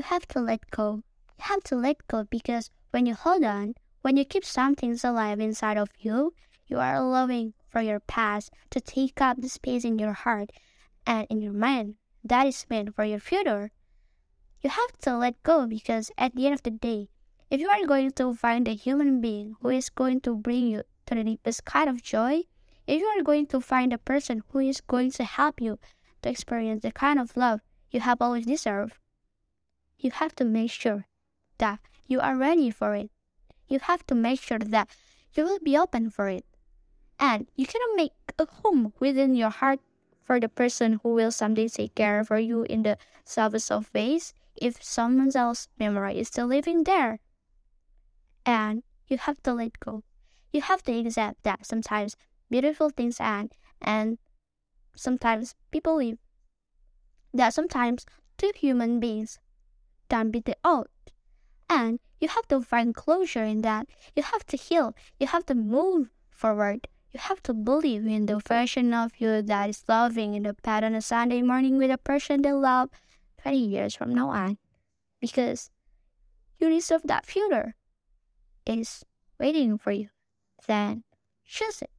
you have to let go. You have to let go because when you hold on, when you keep something alive inside of you, you are allowing for your past to take up the space in your heart and in your mind that is meant for your future. You have to let go because at the end of the day, if you are going to find a human being who is going to bring you to the deepest kind of joy, if you are going to find a person who is going to help you to experience the kind of love you have always deserved, you have to make sure that you are ready for it. You have to make sure that you will be open for it. And you cannot make a home within your heart for the person who will someday take care for you in the service of ways if someone else's memory is still living there and you have to let go. You have to accept that sometimes beautiful things end and sometimes people leave. That sometimes two human beings can be the old. And you have to find closure in that. You have to heal. You have to move forward. You have to believe in the version of you that is loving in the bed on a Sunday morning with a person they love 20 years from now on. Because you deserve that future is waiting for you, then choose it.